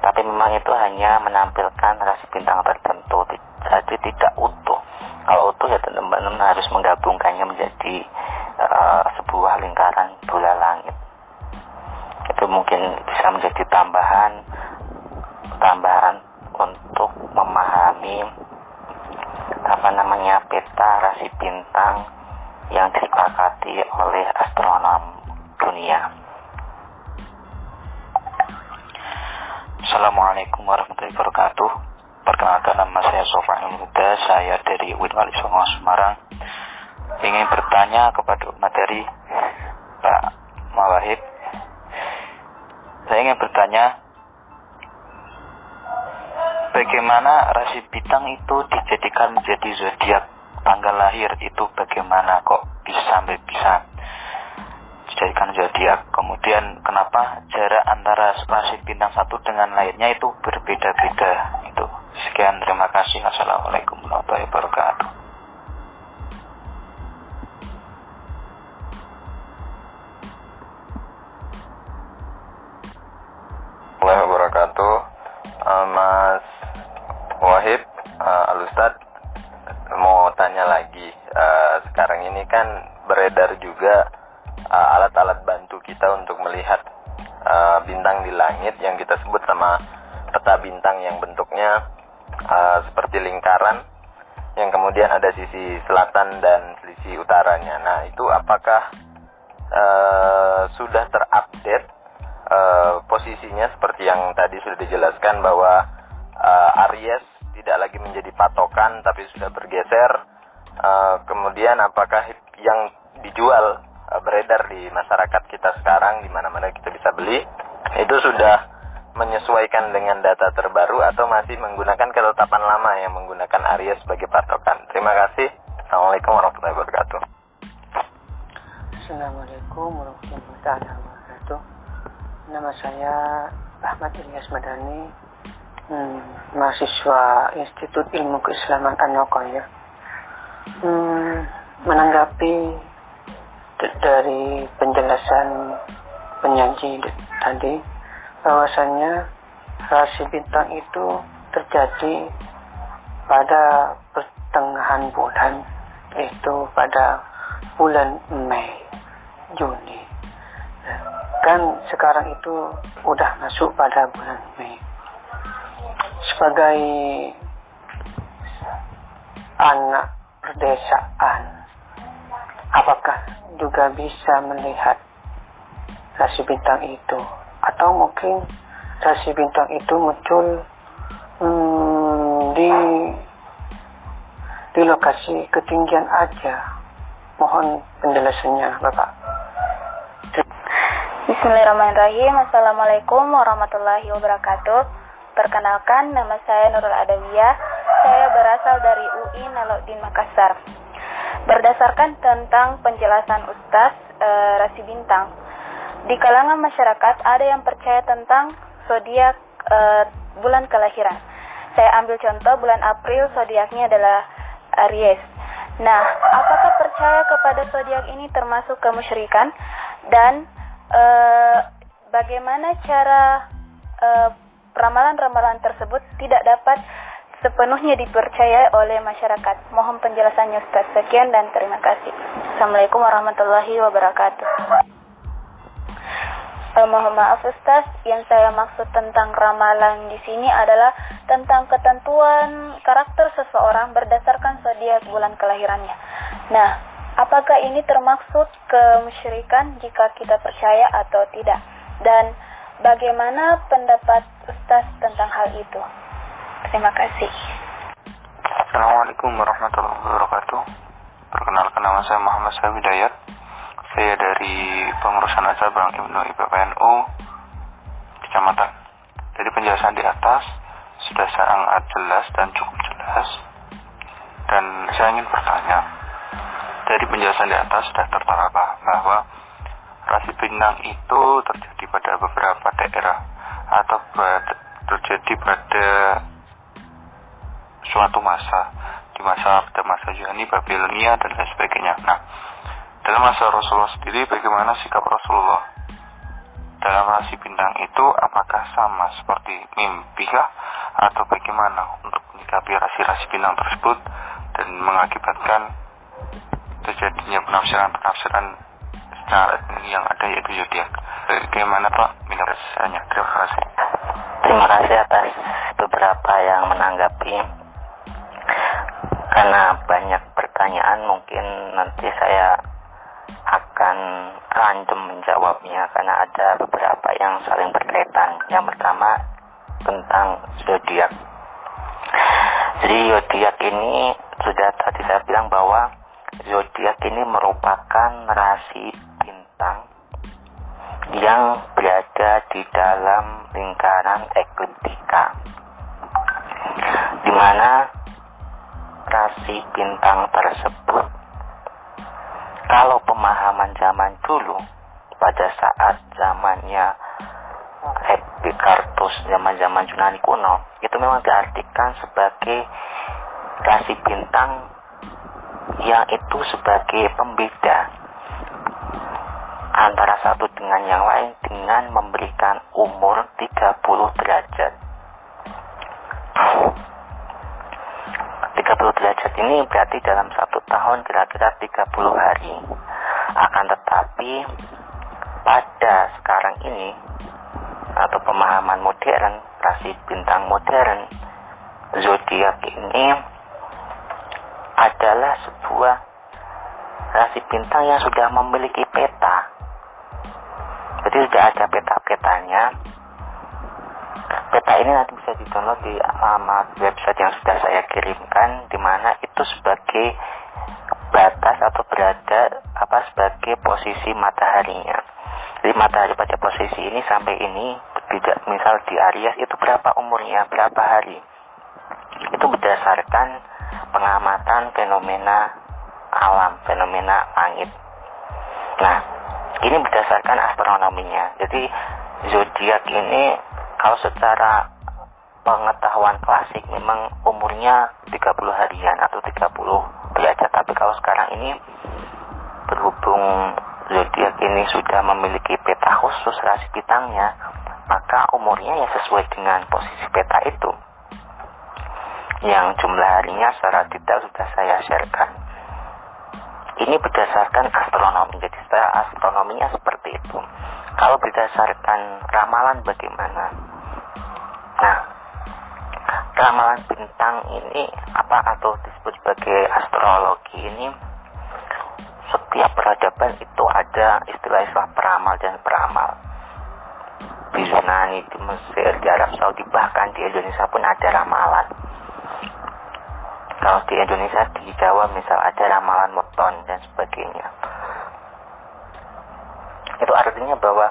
tapi memang itu hanya menampilkan rasi bintang tertentu. Jadi tidak utuh. Kalau utuh ya teman-teman harus menggabungkannya menjadi uh, sebuah lingkaran bola langit. Itu mungkin bisa menjadi tambahan tambahan untuk memahami apa namanya peta rasi bintang yang disepakati oleh astronom dunia. Assalamualaikum warahmatullahi wabarakatuh. Perkenalkan nama saya Sofan Muda, saya dari UIN Wali Songo Semarang. Ingin bertanya kepada materi Pak Mawahib. Saya ingin bertanya bagaimana rasi bintang itu dijadikan menjadi zodiak tanggal lahir itu bagaimana kok bisa sampai bisa dijadikan zodiak. Kemudian kenapa jarak antara rasi bintang satu dengan lainnya itu berbeda-beda? Itu sekian terima kasih. Assalamualaikum warahmatullahi wabarakatuh. Assalamualaikum wabarakatuh. Uh, Mas Wahib uh, Alustad mau tanya lagi. Uh, sekarang ini kan beredar juga alat-alat uh, bantu kita untuk melihat uh, bintang di langit yang kita sebut sama peta bintang yang bentuknya uh, seperti lingkaran yang kemudian ada sisi selatan dan sisi utaranya. Nah, itu apakah uh, sudah terupdate uh, posisinya seperti yang tadi sudah dijelaskan bahwa uh, Aries tidak lagi menjadi patokan tapi sudah bergeser. Uh, kemudian apakah yang dijual uh, beredar di masyarakat kita sekarang di mana-mana kita bisa beli itu sudah menyesuaikan dengan data terbaru atau masih menggunakan ketetapan lama yang menggunakan Aries sebagai patokan. Terima kasih. Assalamualaikum warahmatullahi wabarakatuh. Assalamualaikum warahmatullahi wabarakatuh. Nama saya Ahmad Ilyas Madani, hmm, mahasiswa Institut Ilmu Keislaman Anokoya. Hmm, menanggapi dari penjelasan penyaji tadi, bahwasannya rasi bintang itu terjadi pada pertengahan bulan yaitu pada bulan Mei Juni. Kan sekarang itu udah masuk pada bulan Mei. Sebagai anak perdesaan apakah juga bisa melihat rasi bintang itu atau mungkin rasi bintang itu muncul hmm, di di lokasi ketinggian aja. Mohon penjelasannya, Bapak. Bismillahirrahmanirrahim. Assalamualaikum warahmatullahi wabarakatuh. Perkenalkan, nama saya Nurul Adawiyah. Saya berasal dari UI Nalauddin Makassar. Berdasarkan tentang penjelasan Ustaz e, Rasi Bintang, di kalangan masyarakat ada yang percaya tentang zodiak e, bulan kelahiran. Saya ambil contoh bulan April zodiaknya adalah Aries. Nah, apakah percaya kepada zodiak ini termasuk kemusyrikan dan e, bagaimana cara ramalan-ramalan tersebut tidak dapat sepenuhnya dipercaya oleh masyarakat. Mohon penjelasannya Ustaz. Sekian dan terima kasih. Assalamualaikum warahmatullahi wabarakatuh. Uh, mohon maaf Ustaz, yang saya maksud tentang ramalan di sini adalah tentang ketentuan karakter seseorang berdasarkan zodiak bulan kelahirannya. Nah, apakah ini termaksud kemusyrikan jika kita percaya atau tidak? Dan bagaimana pendapat Ustaz tentang hal itu? Terima kasih. Assalamualaikum warahmatullahi wabarakatuh. Perkenalkan nama saya Muhammad Sabidayat saya dari pengurusan cabang Ibnu IPPNU Kecamatan. Jadi penjelasan di atas sudah sangat jelas dan cukup jelas. Dan saya ingin bertanya, dari penjelasan di atas sudah tertera bahwa rasi bintang itu terjadi pada beberapa daerah atau terjadi pada suatu masa di masa pada masa Yunani, Babilonia dan lain sebagainya. Nah, dalam masa Rasulullah sendiri, bagaimana sikap Rasulullah? Dalam rasi bintang itu, apakah sama seperti mimpi kah? Atau bagaimana untuk menyikapi rasi-rasi bintang tersebut dan mengakibatkan terjadinya penafsiran-penafsiran secara yang ada yaitu zodiak. Bagaimana Pak minoritasnya? Terima kasih. Terima kasih atas beberapa yang menanggapi karena banyak pertanyaan mungkin nanti saya akan random menjawabnya karena ada beberapa yang saling berkaitan. Yang pertama tentang zodiak. Jadi zodiak ini sudah tadi saya bilang bahwa zodiak ini merupakan rasi bintang yang berada di dalam lingkaran ekliptika di mana rasi bintang tersebut. Kalau pemahaman zaman dulu pada saat zamannya Epikartus zaman-zaman Yunani kuno itu memang diartikan sebagai rasi bintang yang itu sebagai pembeda antara satu dengan yang lain dengan memberikan umur 30 derajat 30 derajat ini berarti dalam satu tahun kira-kira 30 hari. Akan tetapi pada sekarang ini atau pemahaman modern rasi bintang modern zodiak ini adalah sebuah rasi bintang yang sudah memiliki peta. Jadi sudah ada peta-petanya Peta ini nanti bisa di-download di alamat website yang sudah saya kirimkan di mana itu sebagai batas atau berada apa sebagai posisi mataharinya. Jadi matahari pada posisi ini sampai ini tidak misal di Aries itu berapa umurnya, berapa hari. Itu berdasarkan pengamatan fenomena alam, fenomena langit. Nah, ini berdasarkan astronominya. Jadi zodiak ini kalau secara pengetahuan klasik memang umurnya 30 harian atau 30 derajat. Tapi kalau sekarang ini berhubung zodiak ini sudah memiliki peta khusus rasi bintangnya maka umurnya ya sesuai dengan posisi peta itu. Yang jumlah harinya secara detail sudah saya sharekan ini berdasarkan astronomi jadi astronominya seperti itu kalau berdasarkan ramalan bagaimana? Nah, ramalan bintang ini apa atau disebut sebagai astrologi ini setiap peradaban itu ada istilah-istilah peramal dan peramal. Di Yunani, di Mesir, di Arab Saudi, bahkan di Indonesia pun ada ramalan. Kalau di Indonesia, di Jawa misal ada ramalan moton dan sebagainya. Itu artinya bahwa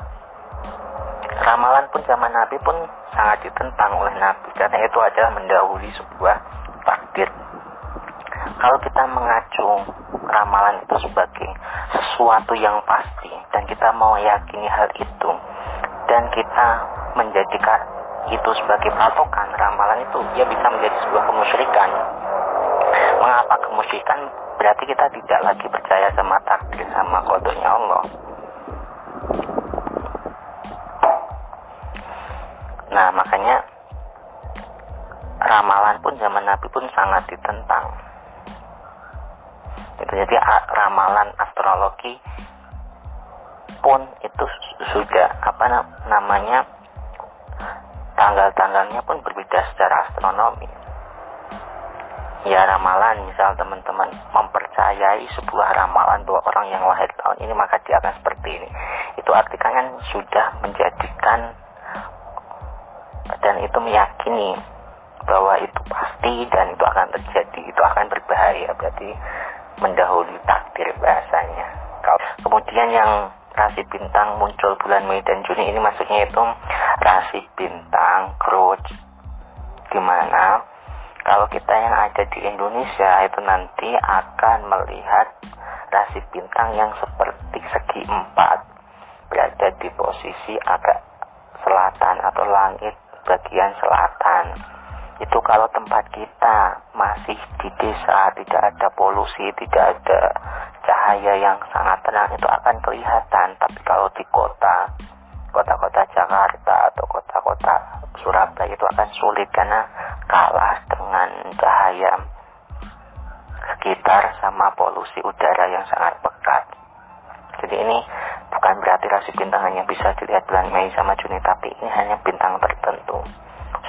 ramalan pun zaman Nabi pun sangat ditentang oleh Nabi karena itu adalah mendahului sebuah takdir. Kalau kita mengacu ramalan itu sebagai sesuatu yang pasti dan kita mau yakini hal itu dan kita menjadikan itu sebagai patokan ramalan itu ya bisa menjadi sebuah kemusyrikan. Mengapa kemusyrikan? Berarti kita tidak lagi percaya sama takdir sama kodoknya Allah. Nah makanya ramalan pun zaman Nabi pun sangat ditentang. Itu jadi ramalan astrologi pun itu sudah apa namanya tanggal-tanggalnya pun berbeda secara astronomi. Ya ramalan misal teman-teman mempercayai sebuah ramalan dua orang yang lahir tahun ini maka dia akan seperti ini. Itu artinya kan sudah menjadikan dan itu meyakini bahwa itu pasti dan itu akan terjadi itu akan berbahaya berarti mendahului takdir bahasanya. Kemudian yang rasi bintang muncul bulan Mei dan Juni ini maksudnya itu rasi bintang Crouch di mana kalau kita yang ada di Indonesia itu nanti akan melihat rasi bintang yang seperti segi empat berada di posisi agak selatan atau langit bagian selatan itu kalau tempat kita masih di desa tidak ada polusi tidak ada cahaya yang sangat tenang itu akan kelihatan tapi kalau di kota kota-kota Jakarta atau kota-kota Surabaya itu akan sulit karena kalah dengan cahaya sekitar sama polusi udara yang sangat pekat jadi ini bukan berarti rasi bintang hanya bisa dilihat bulan Mei sama Juni, tapi ini hanya bintang tertentu.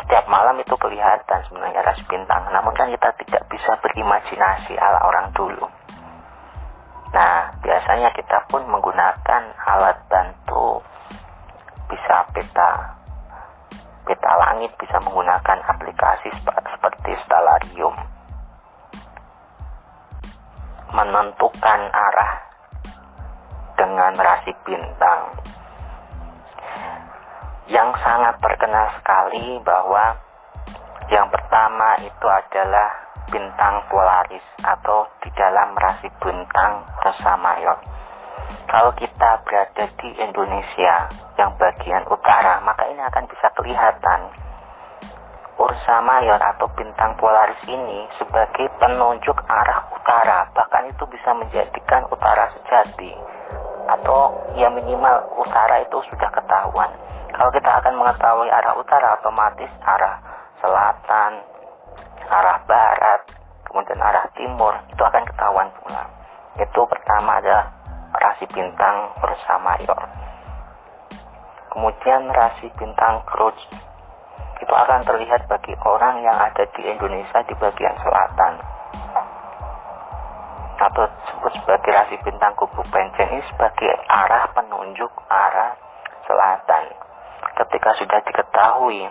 Setiap malam itu kelihatan sebenarnya rasi bintang namun kan kita tidak bisa berimajinasi ala orang dulu. Nah biasanya kita pun menggunakan alat bantu. Bisa peta peta langit bisa menggunakan aplikasi seperti Stellarium. Menentukan arah dengan rasi bintang yang sangat terkenal sekali bahwa yang pertama itu adalah bintang polaris atau di dalam rasi bintang Rosa Mayor. Kalau kita berada di Indonesia yang bagian utara, maka ini akan bisa kelihatan Ursa Mayor atau bintang polaris ini sebagai penunjuk arah utara, bahkan itu bisa menjadikan utara sejati atau ya minimal utara itu sudah ketahuan kalau kita akan mengetahui arah utara otomatis arah selatan arah barat kemudian arah timur itu akan ketahuan pula. Itu pertama ada rasi bintang bersama Mayor. Kemudian rasi bintang Cruz itu akan terlihat bagi orang yang ada di Indonesia di bagian selatan. Atau disebut sebagai rasi bintang kubu pencen ini sebagai arah penunjuk arah selatan ketika sudah diketahui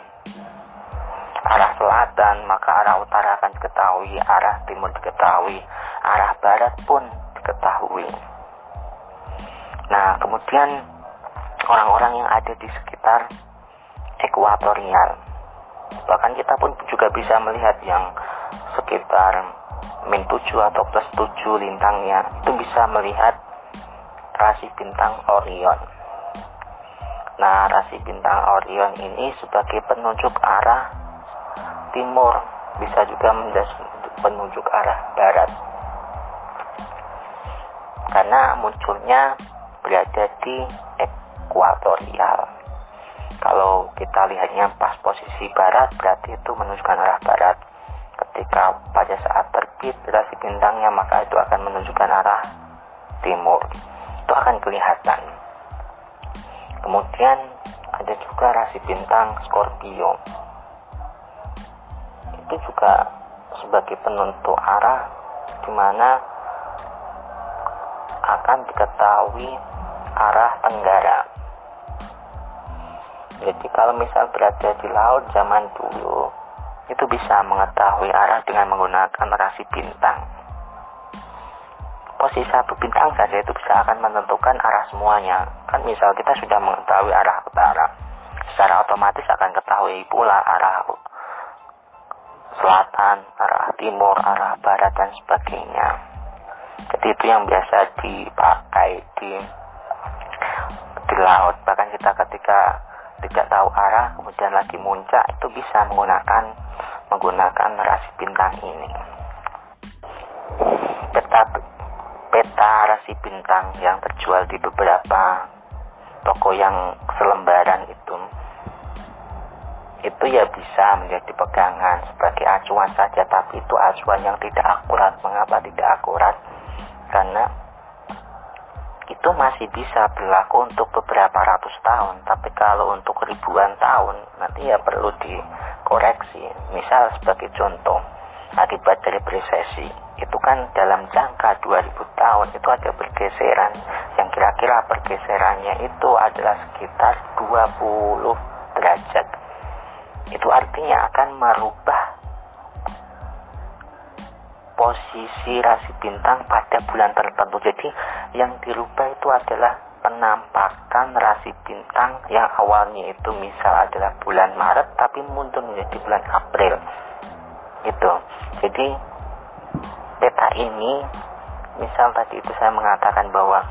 arah selatan maka arah utara akan diketahui arah timur diketahui arah barat pun diketahui. Nah kemudian orang-orang yang ada di sekitar ekuatorial bahkan kita pun juga bisa melihat yang sekitar min 7 atau plus 7 lintangnya itu bisa melihat rasi bintang Orion Nah, rasi bintang Orion ini sebagai penunjuk arah timur, bisa juga penunjuk arah barat. Karena munculnya berada di ekuatorial. Kalau kita lihatnya pas posisi barat, berarti itu menunjukkan arah barat. Ketika pada saat terbit rasi bintangnya, maka itu akan menunjukkan arah timur. Itu akan kelihatan. Kemudian ada juga rasi bintang Scorpio. Itu juga sebagai penentu arah di mana akan diketahui arah tenggara. Jadi kalau misal berada di laut zaman dulu, itu bisa mengetahui arah dengan menggunakan rasi bintang posisi satu bintang saja itu bisa akan menentukan arah semuanya. Kan misal kita sudah mengetahui arah utara, secara otomatis akan ketahui pula arah selatan, arah timur, arah barat dan sebagainya. Jadi itu yang biasa dipakai di di laut. Bahkan kita ketika tidak tahu arah kemudian lagi muncak itu bisa menggunakan menggunakan rasi bintang ini. Peta peta rasi bintang yang terjual di beberapa toko yang selembaran itu itu ya bisa menjadi pegangan sebagai acuan saja tapi itu acuan yang tidak akurat. Mengapa tidak akurat? Karena itu masih bisa berlaku untuk beberapa ratus tahun tapi kalau untuk ribuan tahun nanti ya perlu dikoreksi. Misal sebagai contoh akibat dari resesi itu kan dalam jangka 2000 tahun itu ada pergeseran. Yang kira-kira pergeserannya itu adalah sekitar 20 derajat. Itu artinya akan merubah posisi rasi bintang pada bulan tertentu. Jadi yang dirubah itu adalah penampakan rasi bintang yang awalnya itu misal adalah bulan Maret tapi mundur menjadi bulan April itu jadi peta ini misal tadi itu saya mengatakan bahwa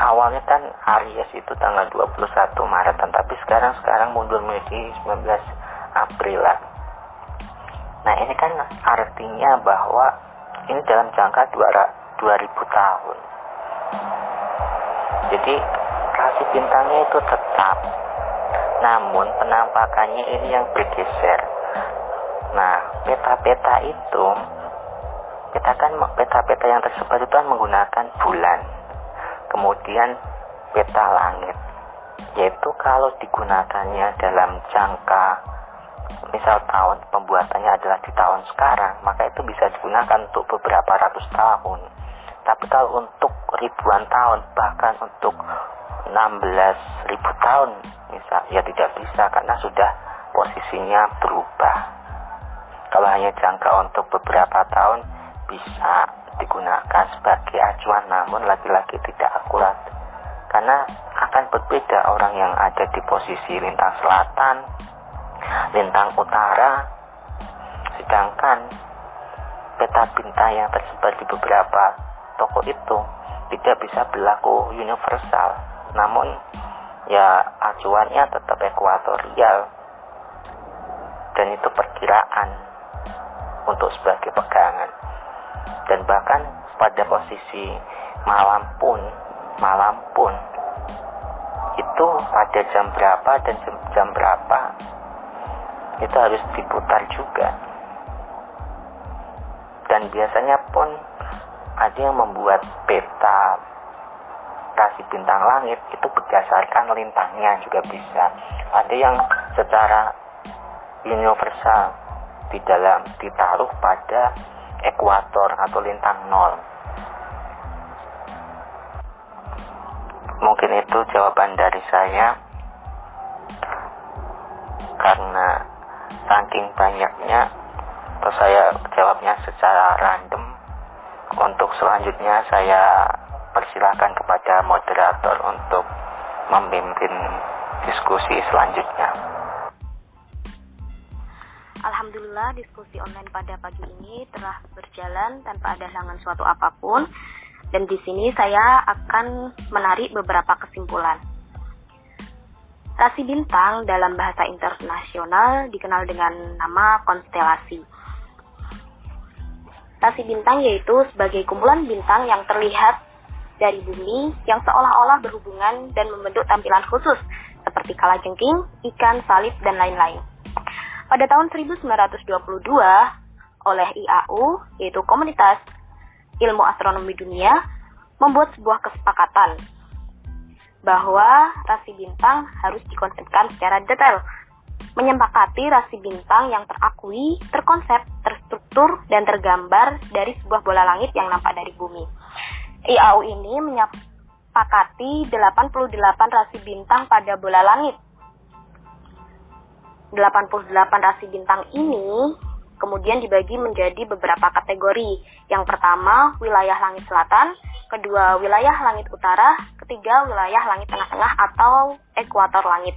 awalnya kan Aries itu tanggal 21 Maret tapi sekarang sekarang mundur menjadi 19 April lah. Nah ini kan artinya bahwa ini dalam jangka 2000 tahun. Jadi rasi bintangnya itu tetap, namun penampakannya ini yang bergeser. Nah, peta-peta itu kita kan peta-peta yang tersebar itu kan menggunakan bulan. Kemudian peta langit. Yaitu kalau digunakannya dalam jangka misal tahun pembuatannya adalah di tahun sekarang, maka itu bisa digunakan untuk beberapa ratus tahun. Tapi kalau untuk ribuan tahun, bahkan untuk 16 ribu tahun, misal, ya tidak bisa karena sudah posisinya berubah. Kalau hanya jangka untuk beberapa tahun, bisa digunakan sebagai acuan, namun lagi-lagi tidak akurat. Karena akan berbeda orang yang ada di posisi lintang selatan, lintang utara, sedangkan peta bintang yang tersebar di beberapa toko itu tidak bisa berlaku universal. Namun ya acuannya tetap ekuatorial dan itu perkiraan untuk sebagai pegangan. Dan bahkan pada posisi malam pun malam pun itu pada jam berapa dan jam, jam berapa itu harus diputar juga. Dan biasanya pun ada yang membuat peta rasi bintang langit itu berdasarkan lintangnya juga bisa. Ada yang secara universal di dalam ditaruh pada ekuator atau lintang nol. Mungkin itu jawaban dari saya. Karena saking banyaknya atau saya jawabnya secara random. Untuk selanjutnya saya persilahkan kepada moderator untuk memimpin diskusi selanjutnya. Alhamdulillah diskusi online pada pagi ini telah berjalan tanpa ada halangan suatu apa pun dan di sini saya akan menarik beberapa kesimpulan. Rasi bintang dalam bahasa internasional dikenal dengan nama konstelasi. Rasi bintang yaitu sebagai kumpulan bintang yang terlihat dari bumi yang seolah-olah berhubungan dan membentuk tampilan khusus seperti kalajengking, ikan, salib, dan lain-lain. Pada tahun 1922, oleh IAU, yaitu Komunitas Ilmu Astronomi Dunia, membuat sebuah kesepakatan bahwa rasi bintang harus dikonsepkan secara detail, menyepakati rasi bintang yang terakui, terkonsep, terstruktur, dan tergambar dari sebuah bola langit yang nampak dari bumi. IAU ini menyepakati 88 rasi bintang pada bola langit. 88 rasi bintang ini kemudian dibagi menjadi beberapa kategori. Yang pertama, wilayah langit selatan, kedua wilayah langit utara, ketiga wilayah langit tengah-tengah atau ekuator langit.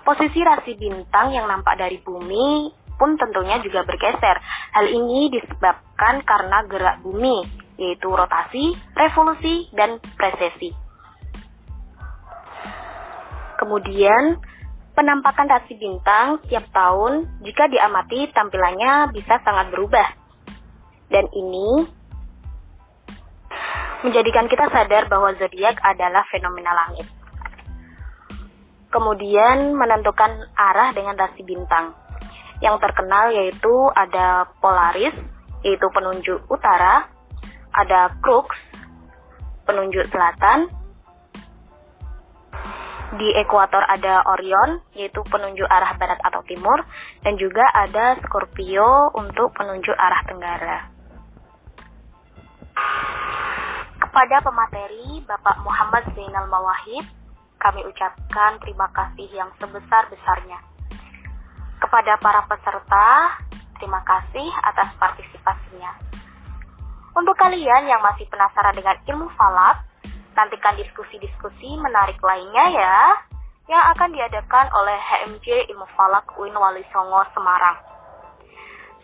Posisi rasi bintang yang nampak dari bumi pun tentunya juga bergeser. Hal ini disebabkan karena gerak bumi, yaitu rotasi, revolusi, dan presesi. Kemudian, penampakan rasi bintang tiap tahun jika diamati tampilannya bisa sangat berubah. Dan ini menjadikan kita sadar bahwa zodiak adalah fenomena langit. Kemudian menentukan arah dengan rasi bintang. Yang terkenal yaitu ada Polaris, yaitu penunjuk utara, ada Crux, penunjuk selatan, di ekuator ada Orion, yaitu penunjuk arah barat atau timur, dan juga ada Scorpio untuk penunjuk arah tenggara. Kepada pemateri Bapak Muhammad Zainal Mawahid, kami ucapkan terima kasih yang sebesar-besarnya. Kepada para peserta, terima kasih atas partisipasinya. Untuk kalian yang masih penasaran dengan ilmu falak, nantikan diskusi-diskusi menarik lainnya ya, yang akan diadakan oleh HMJ Ilmu Falak UIN Wali Songo Semarang.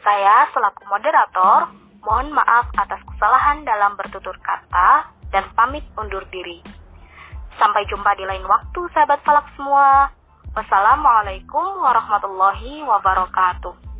Saya selaku moderator, mohon maaf atas kesalahan dalam bertutur kata dan pamit undur diri. Sampai jumpa di lain waktu sahabat falak semua. Wassalamualaikum warahmatullahi wabarakatuh.